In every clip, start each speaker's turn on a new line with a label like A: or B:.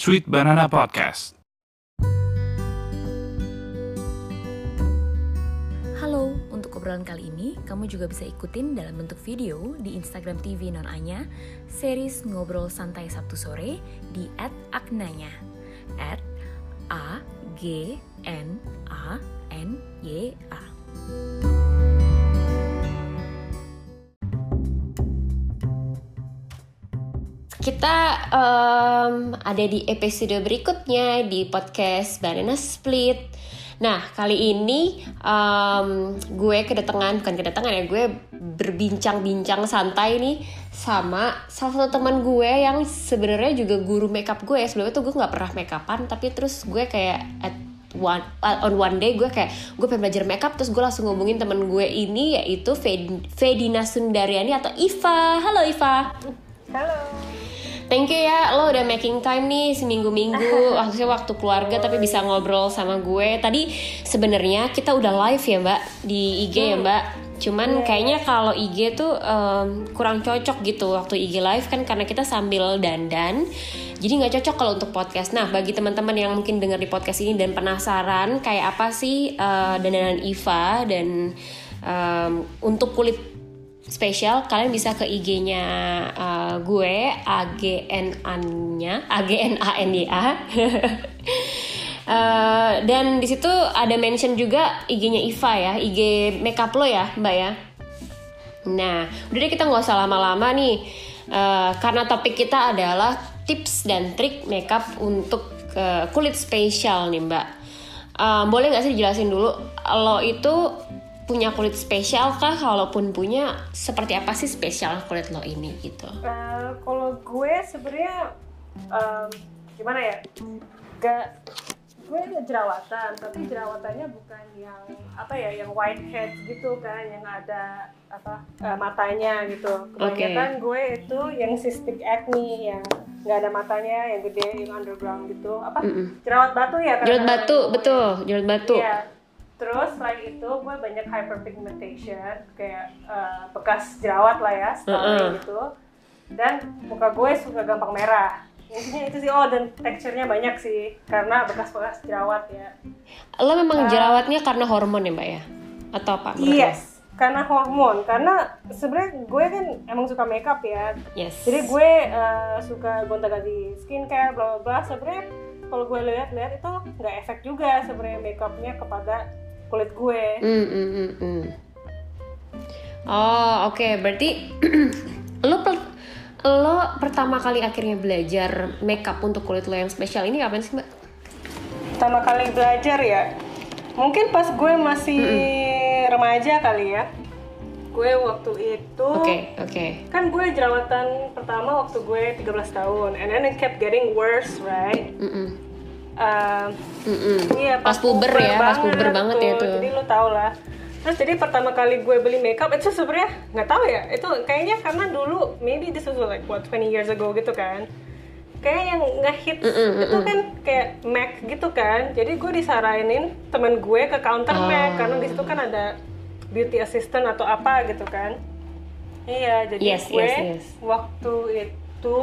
A: Sweet Banana Podcast.
B: Halo, untuk obrolan kali ini, kamu juga bisa ikutin dalam bentuk video di Instagram TV Non Anya, series Ngobrol Santai Sabtu Sore di @aknanya. At A G N A N Y A.
C: Kita em, ada di episode berikutnya di podcast Banana Split. Nah, kali ini em, gue kedatangan, bukan kedatangan ya, gue berbincang-bincang santai nih sama salah satu teman gue yang sebenarnya juga guru makeup gue. Sebelumnya tuh gue nggak pernah makeupan, tapi terus gue kayak at one uh, on one day gue kayak gue pengen belajar makeup terus gue langsung ngomongin temen gue ini yaitu Fed- Fedina Sundariani atau Iva. Halo Iva.
D: Halo.
C: Thank you ya, lo udah making time nih seminggu-minggu, maksudnya waktu keluarga tapi bisa ngobrol sama gue. Tadi sebenarnya kita udah live ya mbak di IG ya mbak. Cuman kayaknya kalau IG tuh em, kurang cocok gitu waktu IG live kan karena kita sambil dandan. Jadi nggak cocok kalau untuk podcast. Nah bagi teman-teman yang mungkin dengar di podcast ini dan penasaran kayak apa sih eh, dandanan Iva dan em, untuk kulit spesial kalian bisa ke IG-nya uh, gue AGN-nya AGN-A-N-Y-A Uh, dan di situ ada mention juga IG-nya Iva ya, IG makeup lo ya, Mbak ya. Nah, udah deh kita nggak usah lama-lama nih, Uh, karena topik kita adalah tips dan trik makeup untuk uh, kulit spesial nih, Mbak. Uh, boleh nggak sih dijelasin dulu, lo itu punya kulit spesial kah? Kalaupun punya, seperti apa sih spesial kulit lo ini gitu?
D: Eh, kalau gue sebenarnya em, gimana ya? Gak gue ada jerawatan, tapi jerawatannya bukan yang apa ya, yang whitehead gitu kan, yang ada apa eh, matanya gitu. Kebanyakan gue itu yang cystic acne, yang nggak ada matanya, yang gede, yang underground gitu. Apa?
C: Mm-mm.
D: Jerawat batu ya?
C: Jerawat batu, betul, jerawat batu.
D: Iya. Terus selain itu gue banyak hyperpigmentation kayak eh, bekas jerawat lah ya, scarring
C: Heeh.
D: gitu. Dan muka gue suka gampang merah. Intinya itu sih oh dan teksturnya banyak sih karena bekas-bekas jerawat ya.
C: Lo memang
D: Ah.
C: jerawatnya karena hormon ya mbak ya? Atau apa? lo?
D: Yes, karena hormon. Karena sebenarnya gue kan emang suka makeup ya.
C: Yes.
D: Jadi gue eh, suka gonta-ganti skincare bla bla bla. Sebenarnya kalau gue lihat-lihat itu nggak efek juga sebenarnya makeupnya kepada kulit gue.
C: Mm, mm, mm, mm. Oh oke berarti lo per- lo pertama kali akhirnya belajar makeup untuk kulit lo yang spesial ini kapan sih mbak?
D: pertama kali belajar ya mungkin pas gue masih remaja kali ya gue waktu itu
C: Oke oke.
D: kan gue jerawatan pertama waktu gue 13 tahun and then it kept getting worse right
C: Mm, mm.
D: Um,
C: Mm, mm.
D: iya
C: Pas puber ya, pas puber banget ya tuh.
D: jadi lo tau lah terus jadi pertama kali gue beli makeup itu sebenarnya nggak tahu ya itu kayaknya karena dulu maybe this was like what 20 years ago gitu kan kayak yang nggak hits itu kan kayak MAC gitu kan jadi gue disaranin temen gue ke counter
C: Oh.
D: MAC karena di situ kan ada beauty assistant atau apa gitu kan iya jadi
C: Yes,
D: gue
C: yes, yes.
D: waktu itu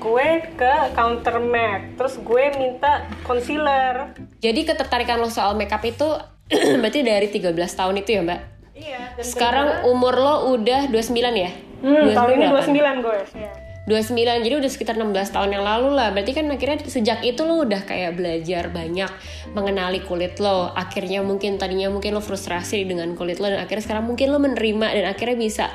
D: gue ke counter MAC terus gue minta concealer
C: Jadi ketertarikan lo soal makeup itu berarti dari 13 tahun itu ya mbak?
D: iya dan
C: Sekarang umur lo udah 29 ya?
D: Hmm, tahun ini
C: 29
D: 29 gue. Iya.
C: 29 jadi udah sekitar 16 tahun yang lalu lah berarti kan akhirnya sejak itu lo udah kayak belajar banyak mengenali kulit lo akhirnya mungkin tadinya mungkin lo frustrasi dengan kulit lo dan akhirnya sekarang mungkin lo menerima dan akhirnya bisa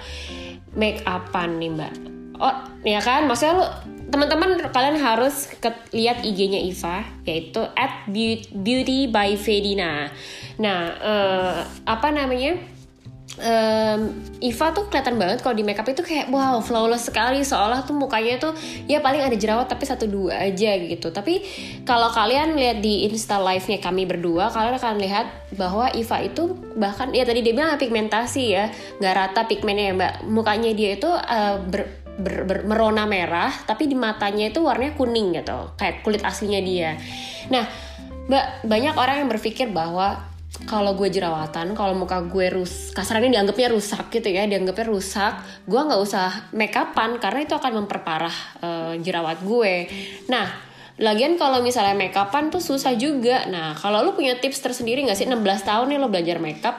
C: make upan nih mbak oh ya kan maksudnya lo teman-teman kalian harus ke- lihat IG-nya Iva yaitu at beauty by Fedina. Nah eh, apa namanya? Em, Iva tuh kelihatan banget kalau di makeup itu kayak wow flawless sekali. Seolah tuh mukanya tuh ya paling ada jerawat tapi satu dua aja gitu. Tapi kalau kalian lihat di insta live nya kami berdua kalian akan lihat bahwa Iva itu bahkan ya tadi dia bilang pigmentasi ya. Nggak rata pigmennya ya mbak. Mukanya dia itu eh, ber, ber- ber- merona merah tapi di matanya itu warnanya kuning gitu kayak kulit aslinya dia nah mbak banyak orang yang berpikir bahwa kalau gue jerawatan, kalau muka gue rus, kasarnya dianggapnya rusak gitu ya, dianggapnya rusak, gue nggak usah make upan karena itu akan memperparah eh, jerawat gue. Nah, Lagian kalau misalnya makeupan tuh susah juga. Nah, kalau lu punya tips tersendiri nggak sih 16 tahun nih lo belajar makeup,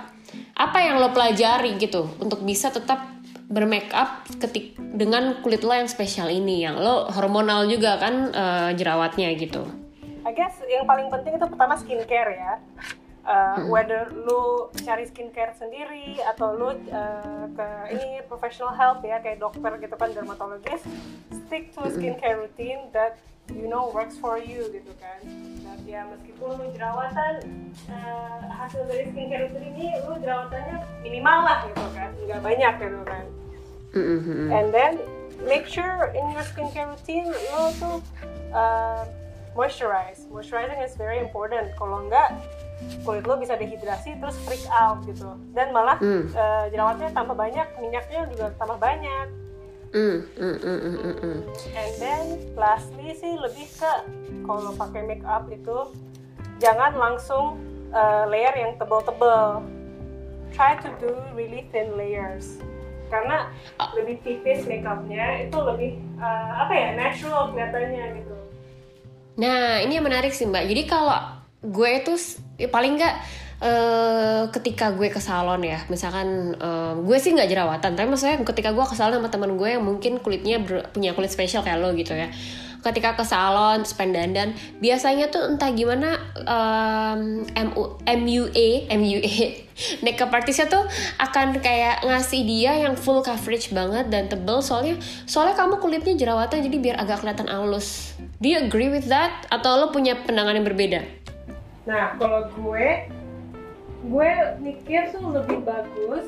C: apa yang lo pelajari gitu untuk bisa tetap bermakeup ketik dengan kulit lo yang spesial ini yang lo hormonal juga kan uh, jerawatnya gitu.
D: I guess yang paling penting itu pertama skincare ya. Uh, whether lu cari skincare sendiri atau lu uh, ke ini professional help ya kayak dokter gitu kan dermatologis stick to skincare routine that you know works for you gitu kan. Dan ya meskipun lu jerawatan uh, hasil dari skincare routine ini lu jerawatannya minimal lah gitu kan. Nggak banyak gitu kan.
C: Mm-hmm.
D: and then make sure in your skincare routine lo tuh uh, moisturize. Moisturizing is very important. Kalau enggak kulit lo bisa dehidrasi terus freak out gitu. Dan malah
C: Mm.
D: uh, jerawatnya tambah banyak minyaknya juga tambah banyak
C: Mm, mm, mm, mm, mm, mm.
D: and then lastly sih lebih ke kalau pakai make up itu jangan langsung uh, layer yang tebel-tebel try to do really thin layers karena lebih tipis make upnya itu lebih uh, apa ya natural kelihatannya gitu
C: Nah, ini yang menarik sih Mbak. Jadi kalau gue itu ya paling nggak eh, ketika gue ke salon ya, misalkan eh, gue sih nggak jerawatan, tapi maksudnya ketika gue ke salon sama teman gue yang mungkin kulitnya ber- punya kulit spesial kayak lo gitu ya. Ketika ke salon, terus pengen dandan, biasanya tuh entah gimana em, MU, MUA, MUA, makeup artistnya tuh akan kayak ngasih dia yang full coverage banget dan tebel soalnya soalnya kamu kulitnya jerawatan jadi biar agak kelihatan halus. Do you agree with that? Atau lo punya pandangan yang berbeda?
D: Nah, kalau gue, gue mikir tuh lebih bagus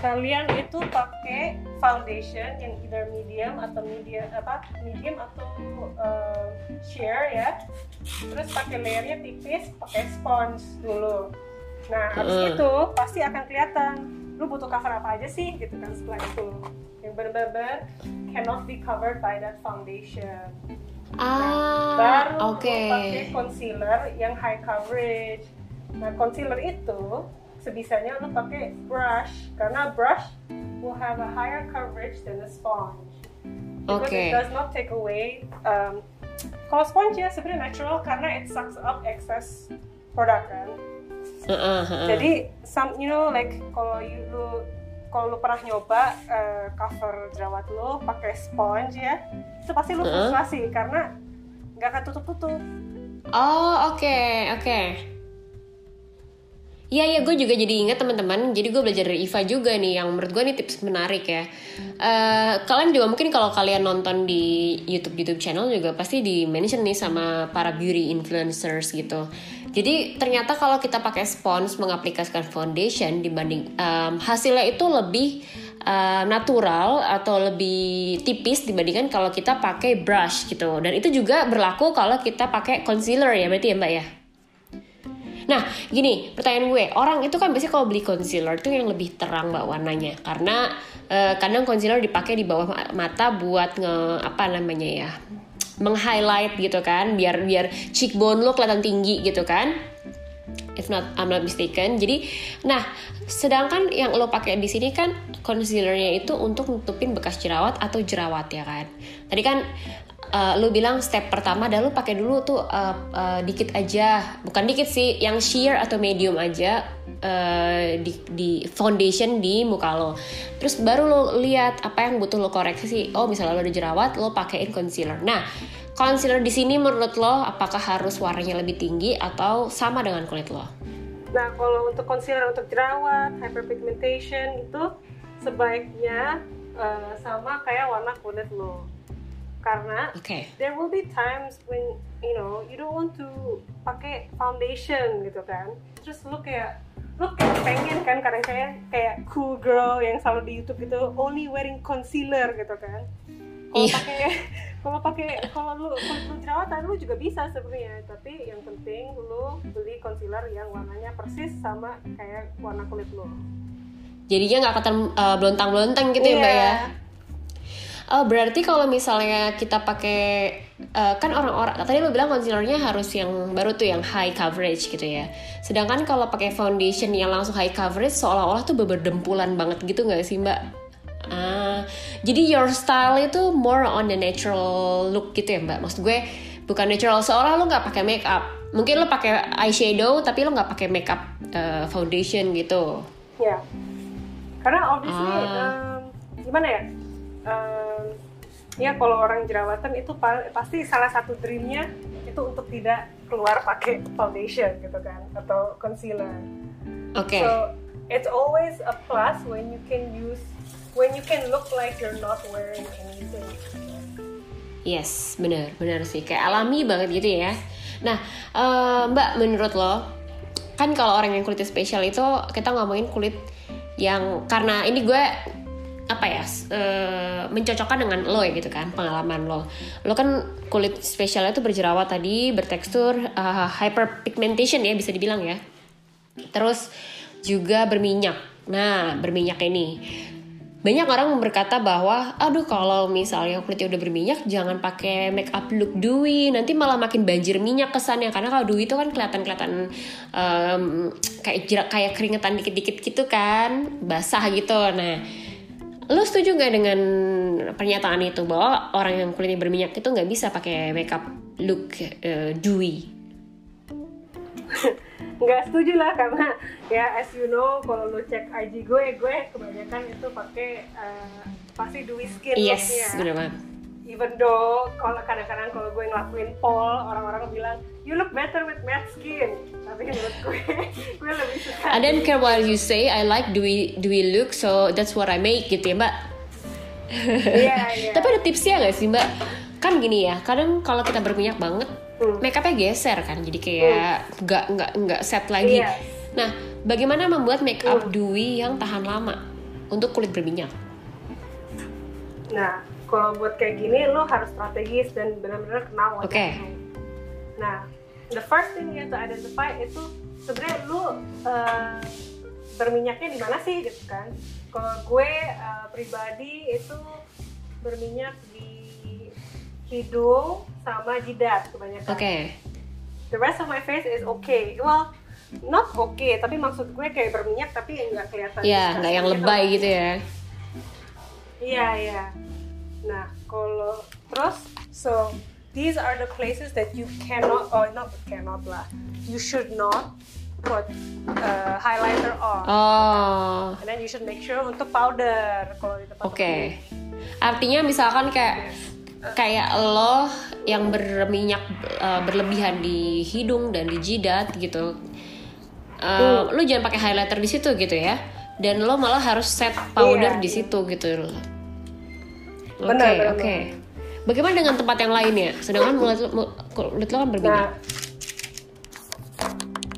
D: kalian itu pakai foundation yang either medium atau medium apa medium atau uh, sheer ya. Terus pakai layernya tipis, pakai sponge dulu. Nah, habis itu pasti akan kelihatan lu butuh cover apa aja sih gitu kan setelah itu. Yang benar-benar cannot be covered by that foundation
C: Ah,
D: baru
C: oke.
D: lo pakai concealer yang high coverage. Nah, concealer itu sebisanya lo pakai brush karena brush will have a higher coverage than a sponge. Because
C: Oke.
D: it does not take away um, kalau sponge ya sebenarnya natural karena it sucks up excess product kan.
C: Heeh, heeh.
D: Jadi some you know like kalau you lu kalau lu pernah nyoba eh, cover jerawat lu pakai sponge ya, itu pasti lu frustrasi karena nggak akan tutup-tutup.
C: Oh oke oke. Iya iya gue juga jadi ingat teman-teman. Jadi gue belajar dari Iva juga nih yang menurut gue nih tips menarik ya. Eh, kalian juga mungkin kalau kalian nonton di YouTube YouTube channel juga pasti di mention nih sama para beauty influencers gitu. Jadi ternyata kalau kita pakai spons mengaplikasikan foundation dibanding em, hasilnya itu lebih eh, natural atau lebih tipis dibandingkan kalau kita pakai brush gitu. Dan itu juga berlaku kalau kita pakai concealer ya berarti ya Mbak ya. Nah, gini, pertanyaan gue, orang itu kan biasanya kalau beli concealer itu yang lebih terang mbak warnanya, karena eh, kadang concealer dipakai di bawah ma- mata buat nge apa namanya ya, meng-highlight gitu kan, biar biar cheekbone lo kelihatan tinggi gitu kan. If not, I'm not mistaken. Jadi, nah, sedangkan yang lo pakai di sini kan concealernya itu untuk nutupin bekas jerawat atau jerawat ya kan. Tadi kan uh, lu bilang step pertama dah lu pakai dulu tuh uh, uh, dikit aja, bukan dikit sih, yang sheer atau medium aja uh, di, di foundation di muka lo. Terus baru lo lihat apa yang butuh lo koreksi sih. Oh misalnya lo ada jerawat, lo pakein concealer. Nah concealer di sini menurut lo apakah harus warnanya lebih tinggi atau sama dengan kulit lo?
D: Nah, kalau untuk concealer untuk jerawat, hyperpigmentation itu sebaiknya eh, sama kayak warna kulit lo. Karena
C: Oke.
D: there will be times when you know you don't want to pakai foundation gitu kan. Terus lo kayak lo kayak pengen kan kadang kayak kayak cool girl yang selalu di YouTube gitu only wearing concealer gitu kan. Kalau
C: Iya.
D: pakai kalau pakai kalau lu kulit lu jerawatan lu juga bisa sebenarnya tapi yang penting lu beli concealer yang warnanya persis sama kayak warna kulit lu
C: Jadinya nggak kelihatan uh, belontang-belontang gitu ya mbak
D: Iya.
C: ya? Oh berarti kalau misalnya kita pakai eh, kan orang-orang tadi lo bilang concealernya harus yang baru tuh yang high coverage gitu ya. Sedangkan kalau pakai foundation yang langsung high coverage seolah-olah tuh berdempulan banget gitu nggak sih mbak? Ah, jadi your style itu more on the natural look gitu ya mbak. Maksud gue bukan natural seolah lo nggak pakai make up mungkin lo pakai eyeshadow tapi lo nggak pakai makeup uh, foundation gitu
D: Ya. Karena obviously
C: Ah.
D: um, gimana ya? Ya kalau orang jerawatan itu pa- pasti salah satu dreamnya itu untuk tidak keluar pakai foundation gitu kan atau concealer.
C: oke
D: So it's always a plus when you can use when you can look like you're not wearing anything.
C: Yes, benar, benar sih. Kayak alami banget gitu ya. Nah, eh, Mbak, menurut lo, kan kalau orang yang kulitnya spesial itu kita ngomongin kulit yang karena ini gue apa ya eh, mencocokkan dengan lo ya gitu kan pengalaman lo. Lo kan kulit spesialnya itu berjerawat tadi bertekstur eh, hyperpigmentation ya bisa dibilang ya. Terus juga berminyak. Nah berminyak ini. Banyak orang berkata bahwa aduh kalau misalnya kulitnya udah berminyak jangan pakai make up look dewy nanti malah makin banjir minyak kesannya. Karena kalau dewy itu kan kelihatan kelihatan em, kayak jerak kayak keringetan dikit-dikit gitu kan basah gitu. Nah lo setuju nggak dengan pernyataan itu bahwa orang yang kulitnya berminyak itu nggak bisa pakai make up look eh, dewy
D: nggak setuju lah karena ya as you know kalau lu cek IG gue gue kebanyakan itu pakai uh, pasti dewy skin
C: yes
D: looknya.
C: bener banget
D: even though kalau kadang-kadang kalau gue ngelakuin poll orang-orang bilang you look better with matte skin tapi menurut gue gue lebih suka
C: I don't care what you say I like dewy dewy look so that's what I make gitu ya mbak
D: iya iya
C: Tapi ada tipsnya nggak sih mbak? Kan gini ya, kadang kalau kita berminyak banget,
D: Hmm.
C: make upnya geser kan, jadi kayak nggak nggak nggak set lagi.
D: Iya.
C: Nah, bagaimana membuat make up
D: Hmm.
C: dewy yang tahan lama untuk kulit berminyak?
D: nah kalau buat kayak gini lo harus strategis dan benar-benar kenal wajah
C: Oke.
D: lo. nah the first thing you have to identify itu sebenarnya lo uh, berminyaknya di mana sih gitu kan kalau gue uh, pribadi itu berminyak di hidung sama jidat kebanyakan
C: Oke,
D: the rest of my face is okay well not okay tapi maksud gue kayak berminyak tapi nggak kelihatan
C: ya nggak yang
D: gitu.
C: lebay gitu ya.
D: iya iya nah kalau terus so these are the places that you cannot oh not cannot lah. You should not put uh, highlighter on.
C: Oh,
D: and then you should make sure untuk powder kalau di tempat
C: oke. Artinya misalkan kayak kayak lo yang berminyak uh, berlebihan di hidung dan di jidat gitu, uh, lo jangan pakai highlighter di situ gitu ya. Dan lo malah harus set powder
D: Iya,
C: di situ gitu. Oke
D: benar,
C: oke. Bagaimana dengan tempat yang lainnya? Sedangkan kulit lo, kulit lo kan
D: nah
C: berminyak.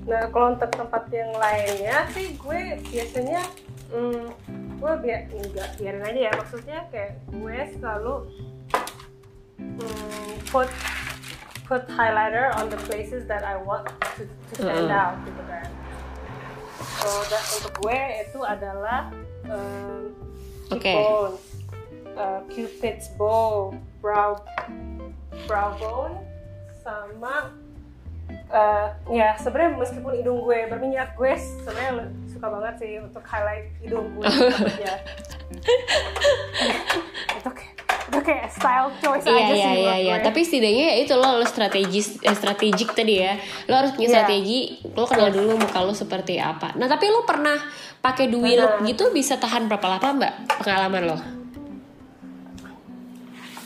D: nah kalau untuk tempat yang lainnya sih gue biasanya hmm, gue biar enggak biarin aja ya maksudnya kayak gue selalu hmm, put put highlighter on the places that I want to, to stand
C: Mm-mm.
D: out gitu kan so that untuk gue itu adalah um, cheekbones, uh, cupid's bow brow brow bone sama uh, ya sebenarnya meskipun hidung gue berminyak gue sebenarnya suka banget sih untuk highlight hidung gue aja itu kayak itu kayak style choice
C: Iya
D: aja
C: iya
D: sih
C: iya
D: menurut
C: iya.
D: gue.
C: Tapi setidaknya ya itu lo, lo strategis eh, strategik tadi ya. Lo harus punya
D: Iya.
C: strategi. Lo kenal dulu muka lo seperti apa. Nah tapi lo pernah pakai
D: Pernah.
C: gitu bisa tahan berapa lama mbak pengalaman lo?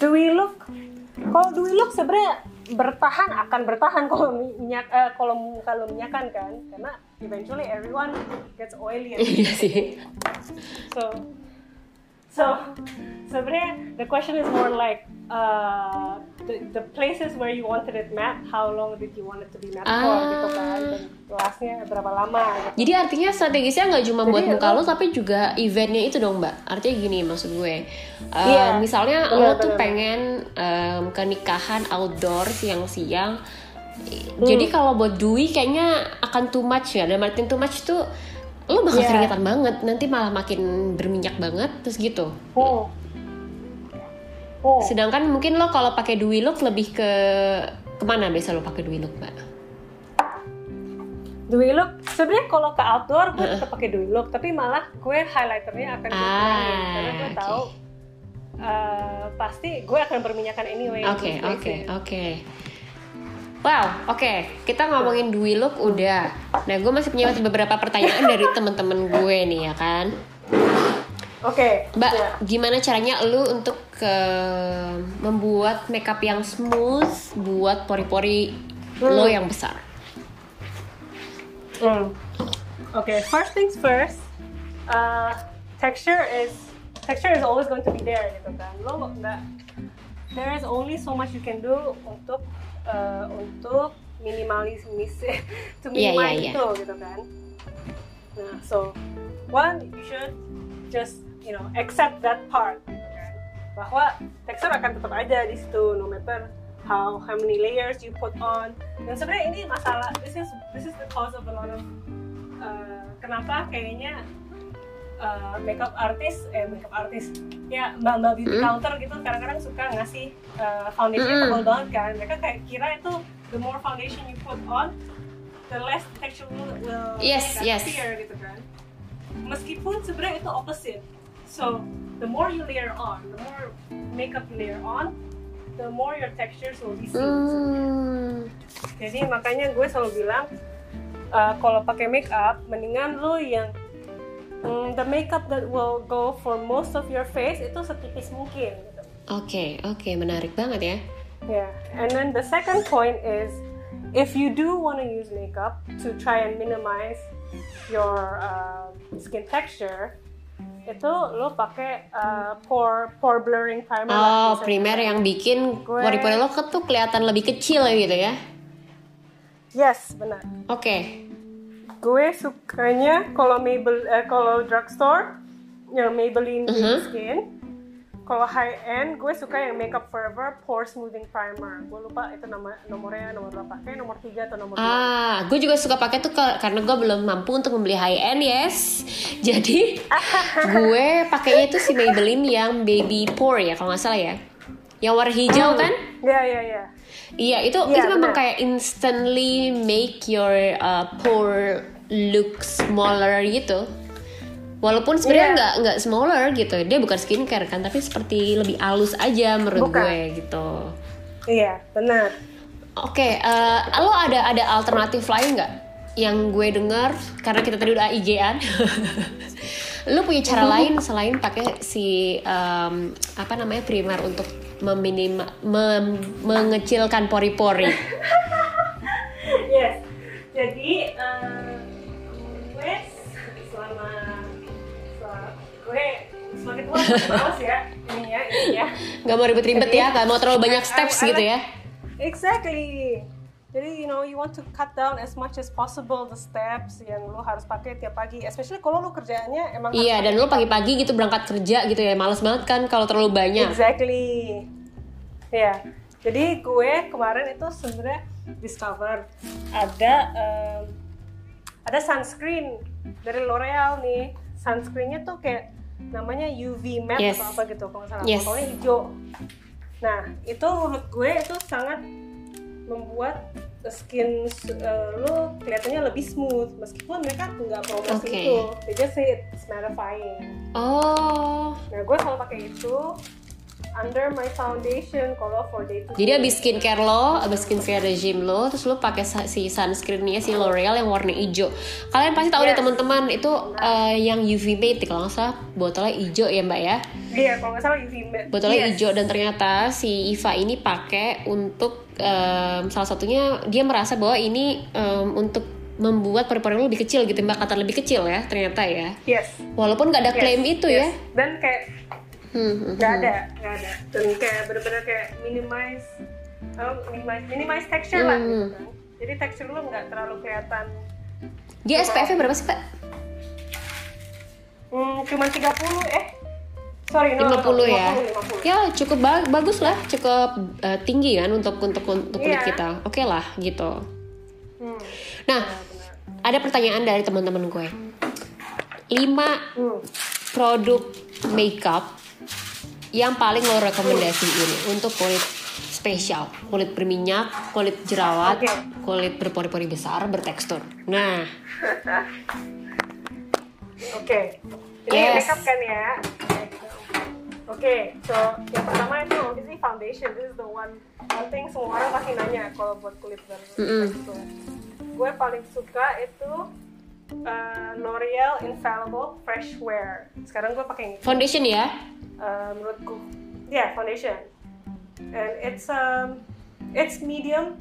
D: Dewy look kalau dewy look sebenarnya bertahan akan bertahan kalau minyak eh, kalau kalau minyakan kan karena eventually everyone gets oily
C: Iya sih.
D: so so sebenarnya the question is more like uh, the, the places where you wanted it matte how long did you want it to be for
C: Ah.
D: gitu kan dan lastnya berapa lama gitu
C: Jadi artinya strategisnya nggak cuma
D: Jadi
C: buat muka
D: lo-
C: tapi juga eventnya itu dong mbak. Artinya gini maksud gue. Eh,
D: Iya,
C: misalnya
D: benar,
C: lo tuh
D: benar.
C: pengen em, ke nikahan outdoor siang-siang.
D: Hmm.
C: Jadi kalau buat Dwi kayaknya akan too much ya. Dan Martin too much tuh lo bakal
D: Iya.
C: keringetan banget. Nanti malah makin berminyak banget terus gitu.
D: oh oh
C: Sedangkan mungkin lo kalau pakai Dewy look lebih ke ke mana biasa lo pakai Dewy look mbak?
D: dewy look sebenarnya kalau ke outdoor gue tetap pakai dewy look tapi malah gue highlighternya akan gue
C: Ah,
D: kurangin karena gue
C: oke.
D: tahu uh, pasti gue akan berminyakan anyway
C: Oke oke oke. Wow, oke. Kita ngomongin Dwi Look udah. Nah, gue masih punya beberapa pertanyaan dari teman-teman gue nih ya kan.
D: Oke.
C: Mbak,
D: ya.
C: gimana caranya lu untuk ke membuat makeup yang smooth buat pori-pori lo yang besar?
D: Hmm. Oke, first things first. Uh, texture is texture is always going to be there gitu kan. Lo nggak there is only so much you can do untuk uh, untuk minimalis to
C: Iya, iya,
D: minimize
C: iya.
D: itu gitu kan. Nah, so one you should just you know accept that part gitu kan. Bahwa tekstur akan tetap ada di situ no matter how how many layers you put on. Dan sebenarnya ini masalah this is this is the cause of a lot of uh, kenapa kayaknya uh, makeup artist eh makeup artist ya mbak mbak beauty
C: Mm.
D: counter gitu kadang-kadang suka ngasih uh, foundation
C: Mm.
D: tebal banget kan mereka kayak kira itu the more foundation you put on the less texture will, will
C: Yes, yes.
D: appear gitu kan meskipun sebenarnya itu opposite so the more you layer on the more makeup you layer on the more your textures will be seen
C: Hmm.
D: jadi makanya gue selalu bilang uh, kalau pakai makeup mendingan lu yang mm, the makeup that will go for most of your face itu setipis mungkin gitu.
C: Oke, oke, menarik banget ya.
D: Yeah, and then the second point is if you do want to use makeup to try and minimize your uh, skin texture, itu lo pakai uh, pore pore blurring primer.
C: Oh, primer yang bikin pori-pori lo ke- tuh kelihatan lebih kecil gitu ya.
D: Yes, benar.
C: Oke.
D: Gue sukanya kalau Maybelline eh, kalau drugstore yang Maybelline
C: Mhm.
D: Beauty Skin. Kalau high end, gue suka yang Makeup Forever Pore Smoothing Primer. Gue lupa itu nama nomornya nomor berapa? Kayak nomor 3 atau nomor 2.
C: Ah, gue juga suka pakai tuh karena gue belum mampu untuk membeli high end, yes. Jadi gue pakainya itu si Maybelline yang baby pore ya, kalau nggak salah ya. Yang warna hijau kan?
D: Iya, iya, iya.
C: Iya, itu
D: Iya,
C: itu memang kayak instantly make your uh, pore look smaller gitu. Walaupun sebenarnya
D: Iya.
C: nggak nggak smaller gitu, dia bukan skincare kan, tapi seperti lebih halus aja menurut
D: Bukan.
C: gue gitu.
D: Iya, benar.
C: Oke, eh, lo ada ada alternatif lain nggak yang gue dengar karena kita tadi udah IG-an? lo punya cara lain selain pakai si em, apa namanya primer untuk meminima, mem- mengecilkan pori-pori?
D: yes. Jadi eh, gue semakin tua males ya ini ya ini ya.
C: Gak mau ribet-ribet ya, gak mau terlalu banyak steps
D: I- I
C: gitu
D: like-
C: ya?
D: Exactly. Jadi you know you want to cut down as much as possible the steps yang lo harus pakai tiap pagi, especially kalau lo kerjaannya emang
C: Iya, dan lo pagi-pagi gitu berangkat kerja gitu ya, males banget kan kalau terlalu banyak.
D: Exactly. Ya. Jadi gue kemarin itu sebenarnya discover ada em, ada sunscreen dari L'Oreal nih. Sunscreennya tuh kayak namanya UV matte
C: Yes.
D: atau apa gitu kalau nggak salah.
C: Yes.
D: Botolnya hijau. Nah itu menurut gue itu sangat membuat skin eh, lo kelihatannya lebih smooth meskipun mereka nggak promosi
C: Oke.
D: itu. They just say it's mattifying.
C: Oh,
D: Nah, gue selalu pakai itu under my foundation kalau for day to
C: Jadi abis skincare lo, abis skincare regime lo, terus lo pakai si sunscreennya si L'Oreal yang warna hijau. Kalian pasti tahu deh
D: Yes.
C: teman-teman itu eh, yang UV mate kalau nggak salah botolnya hijau ya mbak ya.
D: Iya, kalau nggak salah UV matte.
C: Botolnya
D: Yes.
C: hijau dan ternyata si Iva ini pakai untuk em, salah satunya dia merasa bahwa ini em, untuk membuat pori-pori lebih kecil gitu, mbak kata lebih kecil ya ternyata ya.
D: Yes.
C: Walaupun nggak ada
D: yes,
C: klaim itu
D: yes.
C: ya.
D: Dan kayak
C: Hmm, hmm,
D: nggak
C: hmm.
D: ada, nggak ada. Dan kayak bener-bener kayak minimize, oh, minimize, minimize texture lah gitu
C: Hmm.
D: kan. Jadi texture lu nggak terlalu kelihatan.
C: Dia SPF-nya berapa sih mbak?
D: Hmm, cuman 30 eh. Sorry, no, no,
C: 50 ya.
D: 50, 50.
C: Ya cukup ba- bagus lah, cukup eh, tinggi kan untuk untuk untuk kulit
D: Iya.
C: kita. Oke lah gitu.
D: Hmm,
C: Nah,
D: benar.
C: ada pertanyaan dari teman-teman gue. 5
D: Hmm.
C: produk makeup yang paling lo rekomendasiin untuk kulit spesial, kulit berminyak, kulit jerawat,
D: Oke.
C: kulit berpori-pori besar, bertekstur. Nah,
D: Oke. Ini
C: Yes.
D: makeup kan ya? Oke, so yang pertama itu obviously foundation. This is the one one thing semua orang pasti nanya kalau buat kulit baru.
C: Mm-mm.
D: Gitu. Gue paling suka itu uh, L'Oreal Infallible Fresh Wear. Sekarang gue pakai ini.
C: Foundation ya?
D: Uh, menurutku, ya yeah, foundation. And it's um, it's medium,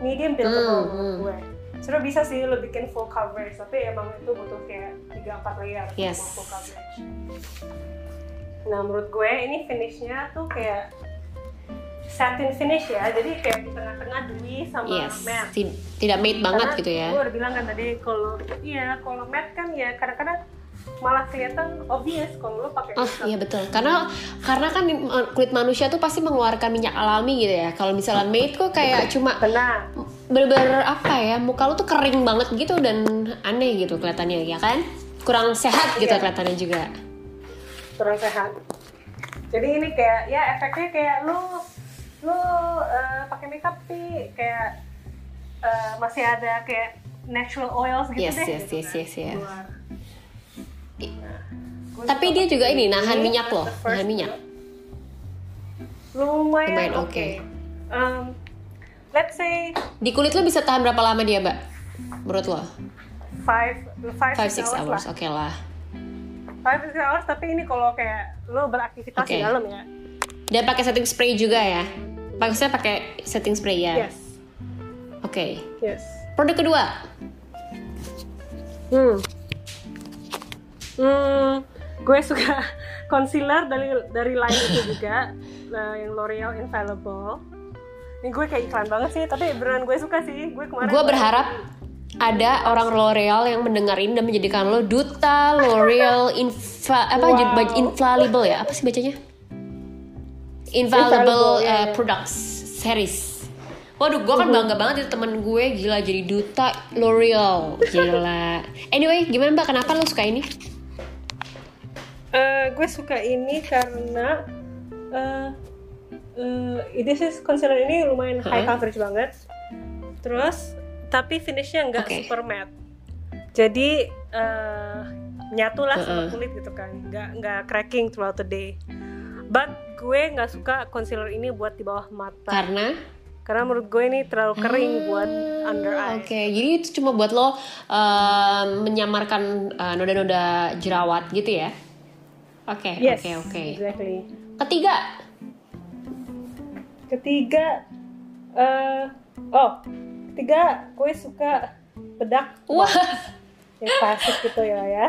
D: medium buildable
C: Hmm,
D: menurut
C: hmm.
D: gue. Sudah bisa sih lo bikin full coverage, tapi emang itu butuh kayak 3-4 layer untuk
C: Yes.
D: full coverage. Nah menurut gue ini finishnya tuh kayak satin finish ya, jadi kayak di tengah-tengah dewy sama
C: Yes.
D: matte.
C: Ti- Tidak matte banget gitu ya?
D: Gue udah bilang kan tadi kalau iya kalau matte kan ya kadang-kadang malah kelihatan obvious kalau lo pakai
C: Oh iya betul, karena karena kan kulit manusia tuh pasti mengeluarkan minyak alami gitu ya. Kalau misalnya matte kok kayak cuma
D: Benar.
C: bener-bener apa ya, muka lu tuh kering banget gitu dan aneh gitu kelihatannya ya kan? Kurang sehat gitu
D: Iya.
C: kelihatannya juga.
D: kurang sehat. Jadi ini kayak ya efeknya kayak lu lu eh, pakai makeup tapi kayak eh, masih ada kayak natural oils gitu
C: Yes,
D: deh.
C: yes,
D: gitu
C: yes,
D: kan,
C: yes, yes.
D: keluar. Nah,
C: Tapi dia juga ini nahan minyak loh, nahan minyak.
D: Lumayan,
C: Lumayan
D: oke.
C: oke.
D: Um, let's say
C: Di kulit lu bisa tahan berapa lama dia, Mbak? Menurut lo?
D: five five,
C: 5 6 hours,
D: lah.
C: oke lah.
D: Five six hours tapi ini kalau kayak lu beraktivitas
C: Oke.
D: di dalam ya.
C: Dan pakai setting spray juga ya? Maksudnya pakai setting spray ya?
D: Yes.
C: Oke.
D: Yes.
C: Produk kedua.
D: Hmm. Hmm, gue suka concealer dari dari line itu juga, nah, yang L'Oreal Infallible. Ini gue kayak iklan banget sih, tapi beneran gue suka sih. Gue kemarin.
C: Gue berharap ada orang L'Oreal yang mendengarin dan menjadikan lo duta L'Oreal Infa apa
D: Wow.
C: infallible ya? Apa sih bacanya?
D: Infallible,
C: Infallible
D: ya,
C: uh,
D: ya.
C: Products Series. Waduh, gue kan bangga banget itu temen gue gila jadi duta L'Oreal, gila. Anyway, gimana mbak? Kenapa lo suka ini?
D: Eh, gue suka ini karena eh eh, this is concealer ini lumayan high
C: Hah?
D: coverage banget. Terus tapi finishnya nggak
C: Oke.
D: super matte. Jadi eh nyatu lah sama
C: Heeh.
D: kulit gitu kan, nggak nggak cracking throughout the day. But gue nggak suka concealer ini buat di bawah mata.
C: Karena
D: Karena menurut gue ini terlalu kering
C: Ah,
D: buat under eye.
C: Oke, jadi itu cuma buat lo uh, menyamarkan uh, noda-noda jerawat gitu ya? Oke,
D: Yes,
C: oke, oke.
D: exactly.
C: Ketiga,
D: Ketiga, eh oh, ketiga gue suka bedak
C: wah,
D: yang klasik gitu ya ya.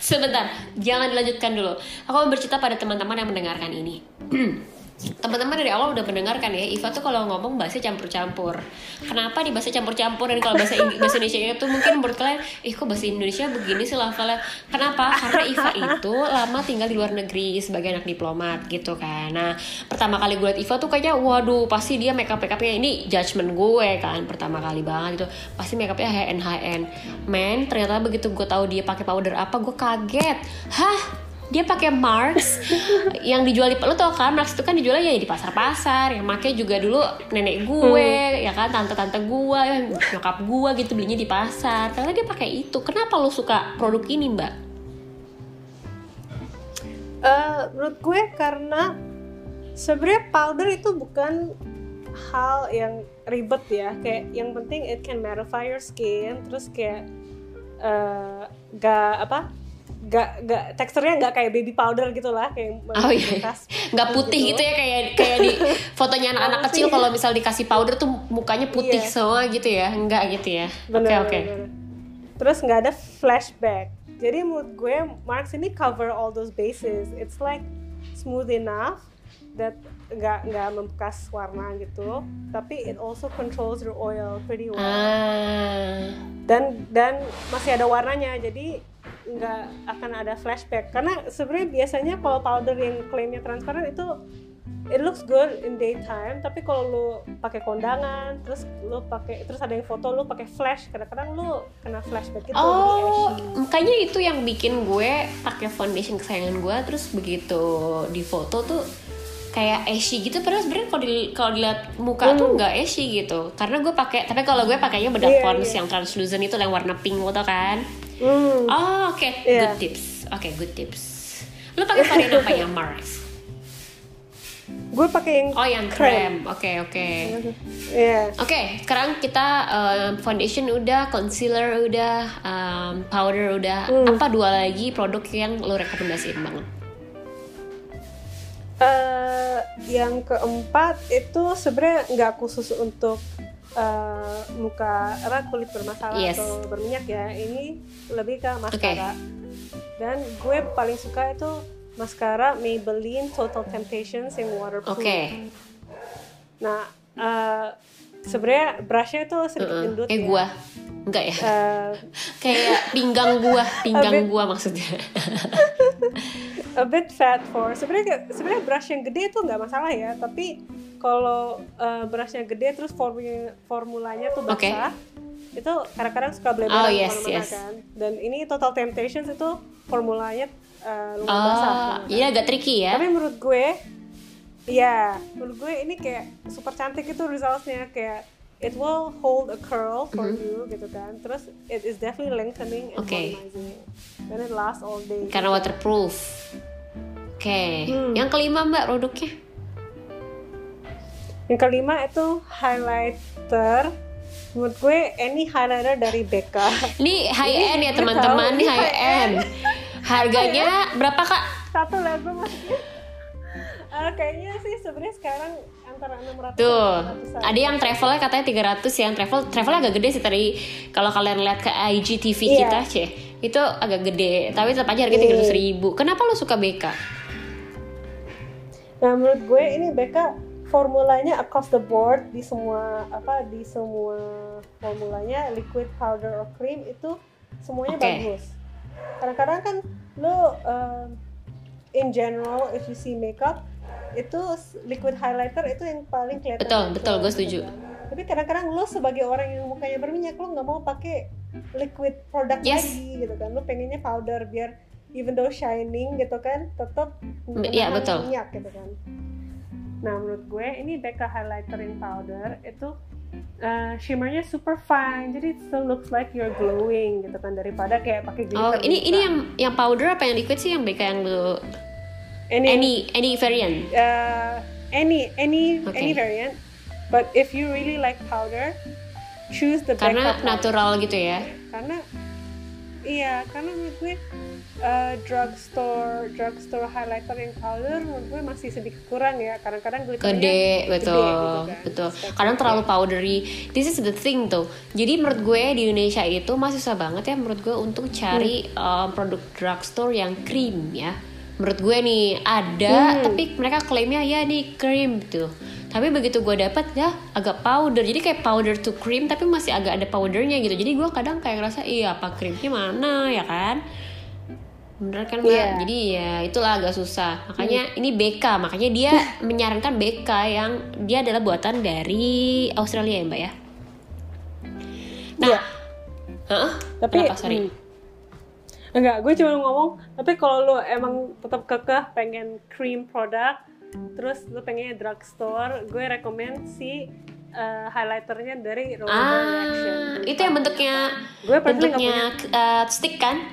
C: sebentar, jangan dilanjutkan dulu. Aku mau bercerita pada teman-teman yang mendengarkan ini. Teman-teman dari awal udah mendengarkan ya, Iva tuh kalau ngomong bahasa campur-campur. Kenapa di bahasa campur-campur dan kalau bahasa Ing- bahasa Indonesia itu mungkin menurut kalian, ih kok bahasa Indonesia begini sih levelnya? Kenapa? Karena Iva itu lama tinggal di luar negeri sebagai anak diplomat gitu kan. Nah, pertama kali gue liat Iva tuh kayaknya, waduh pasti dia make up make upnya ini judgement gue kan pertama kali banget gitu. Pasti make upnya high end. Men, ternyata begitu gue tahu dia pakai powder apa, gue kaget. Hah? Dia pakai Marks yang dijual di lo tau kan Marks itu kan dijualnya ya di pasar-pasar yang make juga dulu nenek gue ya kan tante-tante gue ya, nyokap gue gitu belinya di pasar ternyata dia pakai itu kenapa lo suka produk ini mbak
D: Eh, menurut gue karena sebenarnya powder itu bukan hal yang ribet ya. Kayak yang penting it can mattify your skin. Terus kayak eh, gak apa? Gak, gak teksturnya nggak kayak baby powder gitu lah kayak
C: oh iya
D: bekas
C: nggak putih gitu ya kayak kayak di fotonya anak-anak kecil kalau misal dikasih powder tuh mukanya putih
D: Iya.
C: semua gitu ya enggak gitu ya oke oke
D: bener. Terus nggak ada flashback. Jadi menurut gue Marks ini cover all those bases. It's like smooth enough that nggak nggak membekas warna gitu. Tapi it also controls your oil pretty well.
C: ah
D: Dan dan masih ada warnanya. Jadi nggak akan ada flashback. Karena sebenarnya biasanya kalau powder yang klaimnya transparan itu it looks good in daytime tapi kalau lu pakai kondangan terus lu pakai terus ada yang foto lu pakai flash kadang-kadang lu kena flashback gitu
C: Oh, makanya itu yang bikin gue pakai foundation kesayangan gue terus begitu di foto tuh kayak ashy gitu padahal sebenarnya kalau di kalau dilihat muka tuh nggak ashy gitu karena gue pakai tapi kalau gue pakainya bedak
D: Hmm. Iya,
C: pons
D: iya.
C: yang translucent itu yang warna pink lo tau kan
D: Hmm.
C: oh oke
D: Iya.
C: good tips oke good tips lo pakai varian apa ya Mars
D: gue pakai yang
C: Oh yang krem. Oke oke. Oke, sekarang kita um, foundation udah, concealer udah, um, powder udah.
D: Hmm.
C: Apa dua lagi produk yang lo rekomendasiin banget?
D: Eh, yang keempat itu sebenarnya nggak khusus untuk eh, muka apa kulit bermasalah
C: Yes.
D: atau berminyak ya ini lebih ke maskara dan gue paling suka itu maskara Maybelline Total Temptations yang waterproof
C: Oke.
D: nah eh, sebenarnya brushnya itu sedikit
C: Heeh.
D: gendut
C: Kayak
D: ya.
C: gua. Enggak ya?
D: Eh,
C: Kayak pinggang gua, pinggang
D: bit-
C: gua maksudnya.
D: a bit fat for sebenarnya sebenarnya brush yang gede itu nggak masalah ya tapi kalau uh, brushnya gede terus formulanya formulanya tuh basah itu kadang-kadang suka bleber
C: Oh, yes, yes.
D: kan dan ini total temptations itu formulanya uh, lumayan basah
C: Oh,
D: gitu.
C: ini agak tricky ya.
D: tapi menurut gue ya menurut gue ini kayak super cantik itu resultsnya kayak it will hold a curl for you gitu kan terus it is definitely lengthening and.
C: Oke.
D: volumizing and it lasts all day
C: Karena waterproof. Oke.
D: Hmm.
C: Yang kelima Mbak produknya.
D: Yang kelima itu highlighter. Menurut gue any highlighter dari Becca.
C: Ini high end ya teman-teman, ini high end. Harganya berapa Kak?
D: Satu gue maksudnya. Eh, kayaknya sih sebenarnya sekarang antara 600
C: Tuh,
D: dan 700-an.
C: ada yang travelnya katanya 300 yang travel travelnya agak gede sih tadi kalau kalian lihat ke IGTV
D: Iya.
C: kita ceh itu agak gede tapi tetap aja harganya tiga ribu kenapa lo suka BK
D: Nah, menurut gue ini Becca formulanya across the board di semua apa di semua formulanya liquid powder or cream itu semuanya
C: Oke.
D: bagus. Kadang-kadang kan lo um, in general if you see makeup itu liquid highlighter itu yang paling kelihatan.
C: Betul,
D: natural,
C: betul, gue
D: gitu
C: setuju.
D: kan. Tapi kadang-kadang lo sebagai orang yang mukanya berminyak lo nggak mau pakai liquid product
C: Yes.
D: lagi gitu kan. Lo pengennya powder biar even though shining gitu kan tetap
C: Iya,
D: menahan
C: betul.
D: minyak gitu kan. Nah menurut gue ini Becca highlighter in powder itu uh, shimmernya super fine jadi it still looks like you're glowing gitu kan daripada kayak pakai
C: oh
D: glitter
C: ini
D: muka.
C: ini yang yang powder apa yang liquid sih yang BK yang lo
D: any
C: any any variant?
D: Uh, any any
C: Oke.
D: any variant. But if you really like powder choose the
C: karena natural gitu ya?
D: Karena iya karena menurut gue uh, drugstore drugstore highlighter yang powder menurut gue masih sedikit kurang ya. Kadang-kadang
C: gede betul
D: gitu kan.
C: betul. Kadang terlalu powdery. This is the thing tuh. Jadi menurut gue di Indonesia itu masih susah banget ya menurut gue untuk cari um, produk drugstore yang cream ya menurut gue nih ada tapi mereka klaimnya ya nih cream tuh tapi begitu gue dapat ya agak powder. Jadi kayak powder to cream tapi masih agak ada powdernya gitu. Jadi gue kadang kayak ngerasa iya apa creamnya mana ya kan? Bener kan mbak?
D: Iya.
C: jadi ya itulah agak susah. Makanya ini BK makanya dia menyarankan BK yang dia adalah buatan dari Australia ya mbak ya? Nah
D: Iya.
C: Hah?
D: tapi
C: Kenapa, sorry.
D: hmm. Enggak gue cuma ngomong tapi kalau lo emang tetap kekeh pengen cream produk terus lo pengennya drugstore gue rekomend si uh, highlighternya dari Roller
C: ah itu yang bentuknya
D: Gue
C: bentuknya uh, stick kan?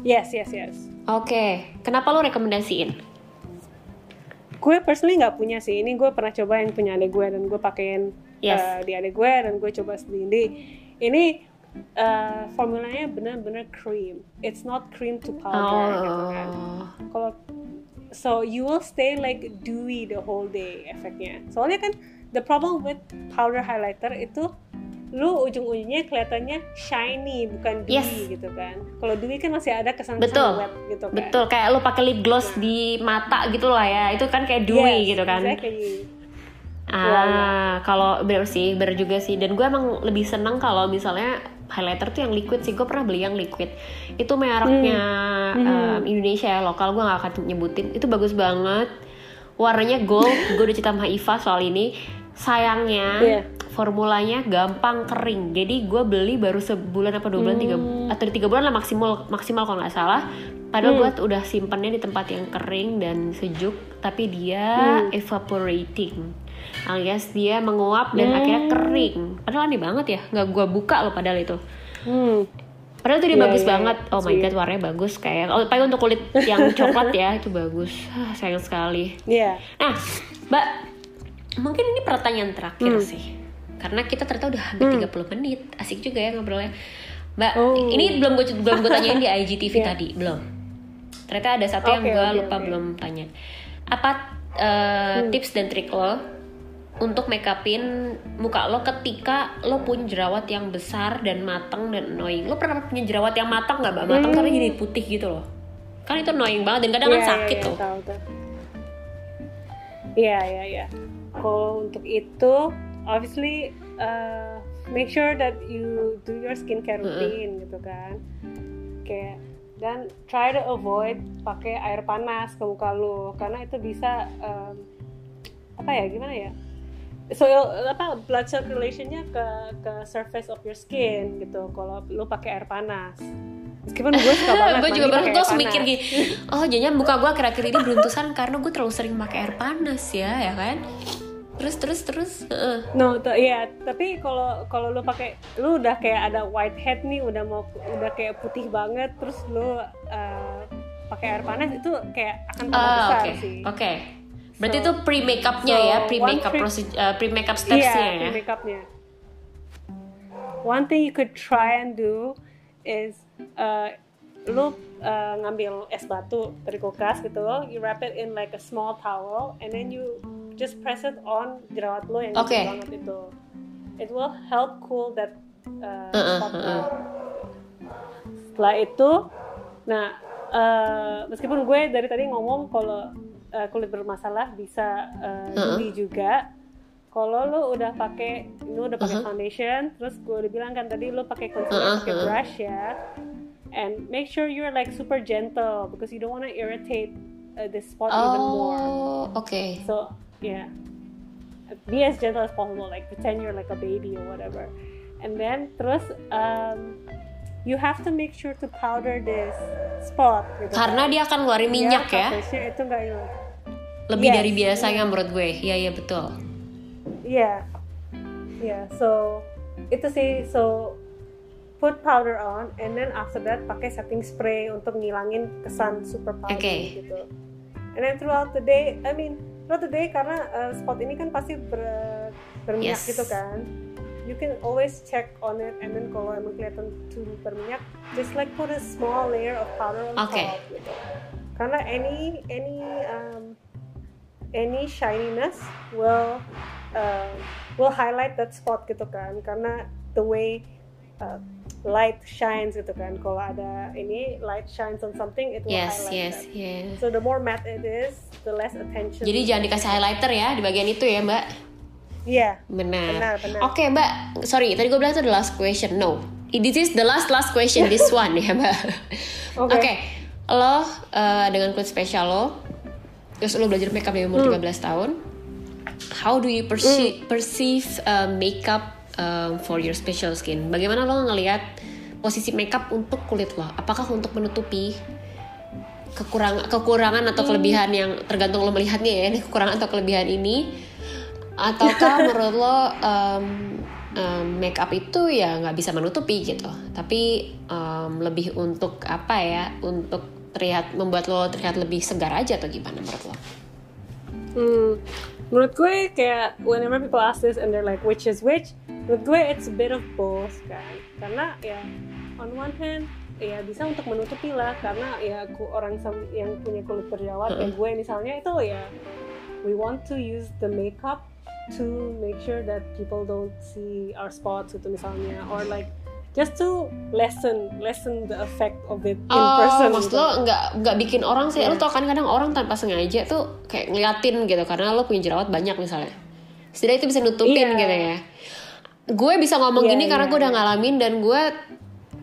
D: Yes yes yes.
C: Oke kenapa lo rekomendasiin?
D: Gue personally nggak punya sih ini gue pernah coba yang punya adik gue dan gue pakein
C: Yes.
D: uh, di adik gue dan gue coba sendiri. Ini uh, formulanya benar-benar cream. It's not cream to powder gitu kan.
C: Oh
D: kalau so you will stay like dewy the whole day efeknya soalnya kan the problem with powder highlighter itu lu ujung-ujungnya kelihatannya shiny bukan dewy
C: Yes.
D: gitu kan. Kalau dewy kan masih ada kesan-kesan
C: Betul.
D: wet gitu kan.
C: Betul kayak lo pakai lip gloss di mata gitu lah ya. Itu kan kayak dewy
D: Yes,
C: gitu kan.
D: exactly.
C: Ah, kalau bener sih, bener juga sih. Dan gue emang lebih seneng kalau misalnya highlighter tuh yang liquid sih. Gue pernah beli yang liquid. Itu mereknya um, Indonesia ya, lokal. Gue gak akan nyebutin. Itu bagus banget. Warnanya gold. gue udah cerita sama Iva soal ini. Sayangnya
D: Iya.
C: formulanya gampang kering. Jadi gue beli baru sebulan apa dua bulan, tiga atau tiga bulan lah maksimal maksimal kalau nggak salah. Padahal gue udah simpennya di tempat yang kering dan sejuk, tapi dia evaporating alias dia menguap dan akhirnya kering. Padahal aneh banget ya, nggak gue buka loh padahal itu.
D: Hmm.
C: Padahal tuh dia
D: Iya,
C: bagus
D: iya,
C: banget.
D: iya.
C: Oh my god, warnanya bagus kayak. Oh, paling untuk kulit yang coklat ya itu bagus. Ah, sayang sekali.
D: Iya.
C: Nah, Mbak, mungkin ini pertanyaan terakhir
D: Hmm.
C: sih. Karena kita ternyata udah hampir 30 menit. Asik juga ya ngobrolnya. Mbak,
D: Oh.
C: ini belum gue belum gue tanyain di IGTV
D: Iya.
C: tadi, belum. Ternyata ada satu yang
D: Oke,
C: gue
D: oke,
C: lupa
D: oke.
C: belum tanya. Apa eh,
D: Hmm.
C: tips dan trik lo untuk make upin muka lo ketika lo punya jerawat yang besar dan matang dan annoying? Lo pernah punya jerawat yang matang nggak, Mbak? Matang
D: Hmm.
C: karena jadi putih gitu loh. Kan itu annoying banget dan kadang kan
D: Iya, iya,
C: sakit
D: iya,
C: tuh.
D: Iya, iya, iya. Kalau untuk itu, obviously uh, make sure that you do your skincare routine gitu kan. Kayak dan try to avoid pakai air panas ke muka lu karena itu bisa um, apa ya gimana ya so apa blood circulationnya ke ke surface of your skin gitu. Kalau lu pakai air panas. Meskipun gue suka banget
C: gue juga baru gue mikir gini oh jadinya muka gue akhir-akhir ini beruntusan karena gue terlalu sering pakai air panas ya ya kan? Terus terus terus heeh.
D: No, t- iya, tapi kalau kalau lu pakai lu udah kayak ada white head nih, udah mau udah kayak putih banget, terus lu uh, pakai air panas itu kayak akan tambah
C: Ah,
D: besar
C: oke
D: sih.
C: oke berarti
D: So-
C: itu pre makeupnya
D: so
C: ya pre makeup prosedur pre makeup stepsnya
D: Iya,
C: ya
D: makeupnya. One thing you could try and do is uh, lu uh, ngambil es batu dari kulkas gitu loh, you wrap it in like a small towel, and then you just press it on jerawat lo yang gede banget itu. It will help cool that uh,
C: Uh-uh,
D: spot
C: uh-uh.
D: down. Setelah itu, nah uh, meskipun gue dari tadi ngomong kalau uh, kulit bermasalah bisa uh,
C: Uh-uh.
D: jeli juga. Kalau lo udah pakai, lo udah pakai
C: Uh-huh.
D: foundation, terus gue udah bilang kan tadi lo pakai concealer,
C: Uh-uh,
D: pakai
C: uh-uh.
D: brush ya, and make sure you're like super gentle because you don't want to irritate uh, this spot even more.
C: oh oke
D: So yeah, be as gentle as possible. Like pretend you're like a baby or whatever. And then terus um, you have to make sure to powder this spot. Gitu
C: karena
D: kan.
C: dia akan ngeluarin minyak
D: Biar
C: ya
D: coveragenya itu nggak hilang.
C: lebih
D: Yes,
C: dari biasanya menurut gue iya iya betul
D: Iya, iya. So itu sih. So put powder on, and then after that pakai setting spray untuk ngilangin kesan super powder
C: Oke.
D: gitu. And then throughout the day, I mean throughout the day karena uh, spot ini kan pasti ber, berminyak
C: Yes.
D: gitu kan. You can always check on it, and then kalau emang kelihatan too berminyak, just like put a small layer of powder on
C: Oke.
D: top. Gitu. Karena any any um, any shininess will uh, will highlight that spot gitu kan karena the way uh, light shines gitu kan kalau ada ini light shines on something it will
C: yes
D: highlight
C: yes
D: that.
C: yes
D: so the more matte it is the less attention
C: jadi jangan dikasih highlighter ya di bagian itu ya mbak
D: iya.
C: Benar.
D: Benar, benar.
C: oke mbak. Sorry tadi gue bilang itu the last question. No. This is the last last question this one ya mbak. Oke.
D: Oke.
C: lo uh, dengan kulit spesial lo terus lo belajar makeup dari umur 13 tahun how do you perceive, perceive uh, makeup um, for your special skin? Bagaimana lo ngelihat posisi makeup untuk kulit lo? Apakah untuk menutupi kekurangan kekurangan atau kelebihan yang tergantung lo melihatnya ya ini kekurangan atau kelebihan ini ataukah menurut lo um, um, makeup itu ya nggak bisa menutupi gitu? Tapi um, lebih untuk apa ya? Untuk terlihat membuat lo terlihat lebih segar aja atau gimana menurut lo?
D: Hmm, menurut gue kayak whenever people ask this and they're like which is which? Menurut gue it's a bit of both kan? Karena ya on one hand ya bisa untuk menutupi lah. Karena ya ku- orang yang punya kulit berjerawat kayak gue misalnya itu ya we want to use the makeup to make sure that people don't see our spots gitu misalnya or like just to lessen lessen the effect of it in
C: Oh,
D: person
C: maksud
D: gitu.
C: lo nggak nggak bikin orang sih, lo
D: Iya.
C: tau kan kadang orang tanpa sengaja tuh kayak ngeliatin gitu karena lo punya jerawat banyak misalnya. Setidaknya itu bisa nutupin
D: Iya.
C: gitu ya. Gue bisa ngomong
D: Iya,
C: gini karena
D: iya,
C: gue udah
D: iya.
C: ngalamin dan gue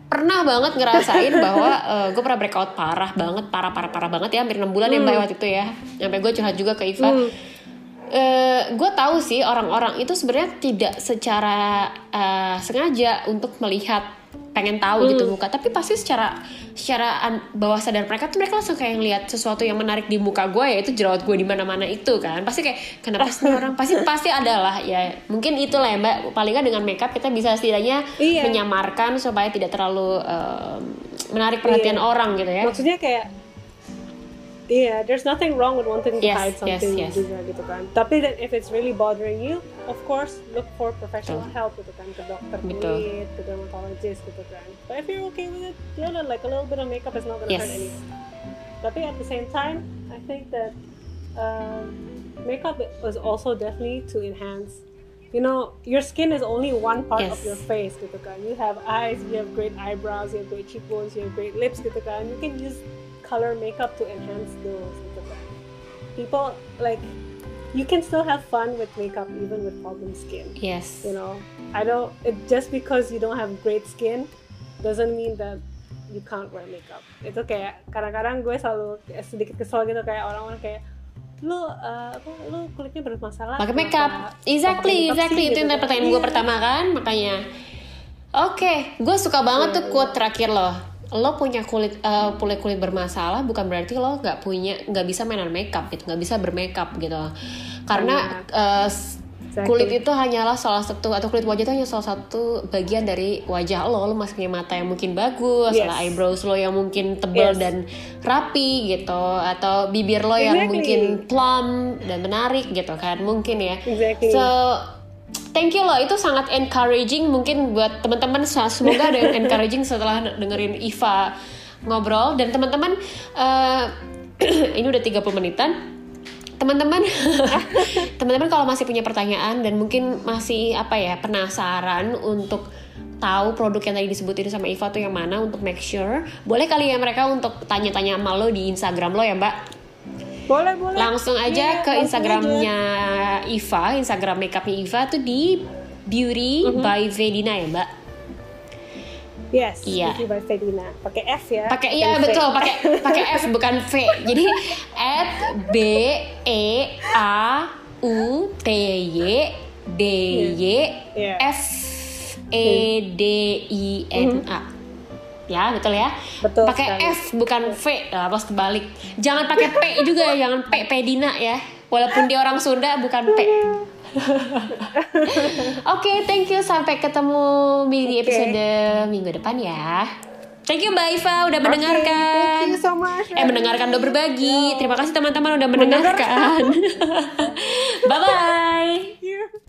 C: pernah banget ngerasain bahwa gue pernah breakout parah banget, parah parah parah banget ya, hampir 6 bulan ya mbak waktu itu ya. Sampai gue curhat juga ke Iva.
D: Hmm.
C: Gue tahu sih orang-orang itu sebenarnya tidak secara eh, sengaja untuk melihat pengen tahu gitu muka. Tapi pasti secara secara bawah sadar mereka tuh mereka langsung kayak ngeliat sesuatu yang menarik di muka gue ya itu jerawat gue di mana-mana itu kan. Pasti kayak kenapa sih orang? Pasti pasti adalah ya. Mungkin itulah ya mbak. Paling nggak dengan makeup kita bisa setidaknya
D: Iya.
C: menyamarkan supaya tidak terlalu em, menarik perhatian
D: Iya.
C: orang gitu ya.
D: Maksudnya kayak Iya, there's nothing wrong with wanting to
C: Yes,
D: hide
C: yes,
D: something
C: yes.
D: juga gitu kan. Tapi then if it's really bothering you, of course look for professional
C: Betul.
D: help gitu kan, ke dokter
C: Betul.
D: kulit, ke dermatologist gitu kan. But if you're okay with it, you know, like a little bit of makeup is not gonna
C: Yes.
D: hurt anything. Tapi at the same time, I think that um, makeup is also definitely to enhance. You know, your skin is only one part of
C: Yes.
D: your face gitu kan. You have eyes, you have great eyebrows, you have great cheekbones, you have great lips gitu kan. You can use color makeup to enhance those gitu kan. People like you can still have fun with makeup even with problem skin.
C: yes
D: You know, I don't. It just because you don't have great skin doesn't mean that you can't wear makeup. Itu kayak kadang-kadang gue selalu kayak sedikit kesel gitu kayak orang-orang kayak lu uh, lu kulitnya bermasalah
C: pakai makeup exactly
D: makeup
C: exactly
D: sih?"
C: itu yang
D: gitu kan.
C: pertanyaan gue
D: Iya.
C: pertama kan makanya oke gue suka banget
D: Iya,
C: tuh quote terakhir lo lo punya kulit eh, kulit kulit bermasalah bukan berarti lo nggak punya nggak bisa mainan makeup gitu nggak bisa bermakeup gitu karena
D: Exactly.
C: kulit itu hanyalah salah satu atau kulit wajah itu hanya salah satu bagian dari wajah lo lo masih punya mata yang mungkin bagus
D: Yes.
C: ada eyebrows lo yang mungkin tebal
D: Yes.
C: dan rapi gitu atau bibir lo yang
D: Exactly.
C: mungkin plump dan menarik gitu kan mungkin ya
D: Exactly.
C: so thank you loh itu sangat encouraging mungkin buat teman-teman. Semoga ada yang encouraging setelah dengerin Iva ngobrol. Dan teman-teman eh, ini udah 30 menitan. Teman-teman teman-teman kalau masih punya pertanyaan dan mungkin masih apa ya penasaran untuk tahu produk yang tadi disebutin sama Iva tuh yang mana untuk make sure boleh kali ya mereka untuk tanya-tanya sama lo di Instagram lo ya mbak
D: boleh boleh.
C: Langsung aja
D: Iya,
C: ke Instagramnya Iva Instagram makeupnya Iva tuh di Beauty by Vedina ya mbak?
D: Yes
C: Iya.
D: Beauty by Fedina pakai F ya.
C: Pakai iya
D: V.
C: betul pakai pakai F bukan V. Jadi at B E A U T Y D Y
D: Iya.
C: F E D I N A ya betul ya
D: Betul
C: pakai. F bukan V nah, pas kebalik jangan pakai P juga ya jangan P Pedina ya walaupun dia orang Sunda bukan P Oke, thank you. Sampai ketemu di episode minggu depan ya. Thank you Mbak Iva udah
D: Oke,
C: mendengarkan.
D: thank you so much
C: Eh mendengarkan udah berbagi. Terima kasih teman-teman udah mendengarkan. Bye bye.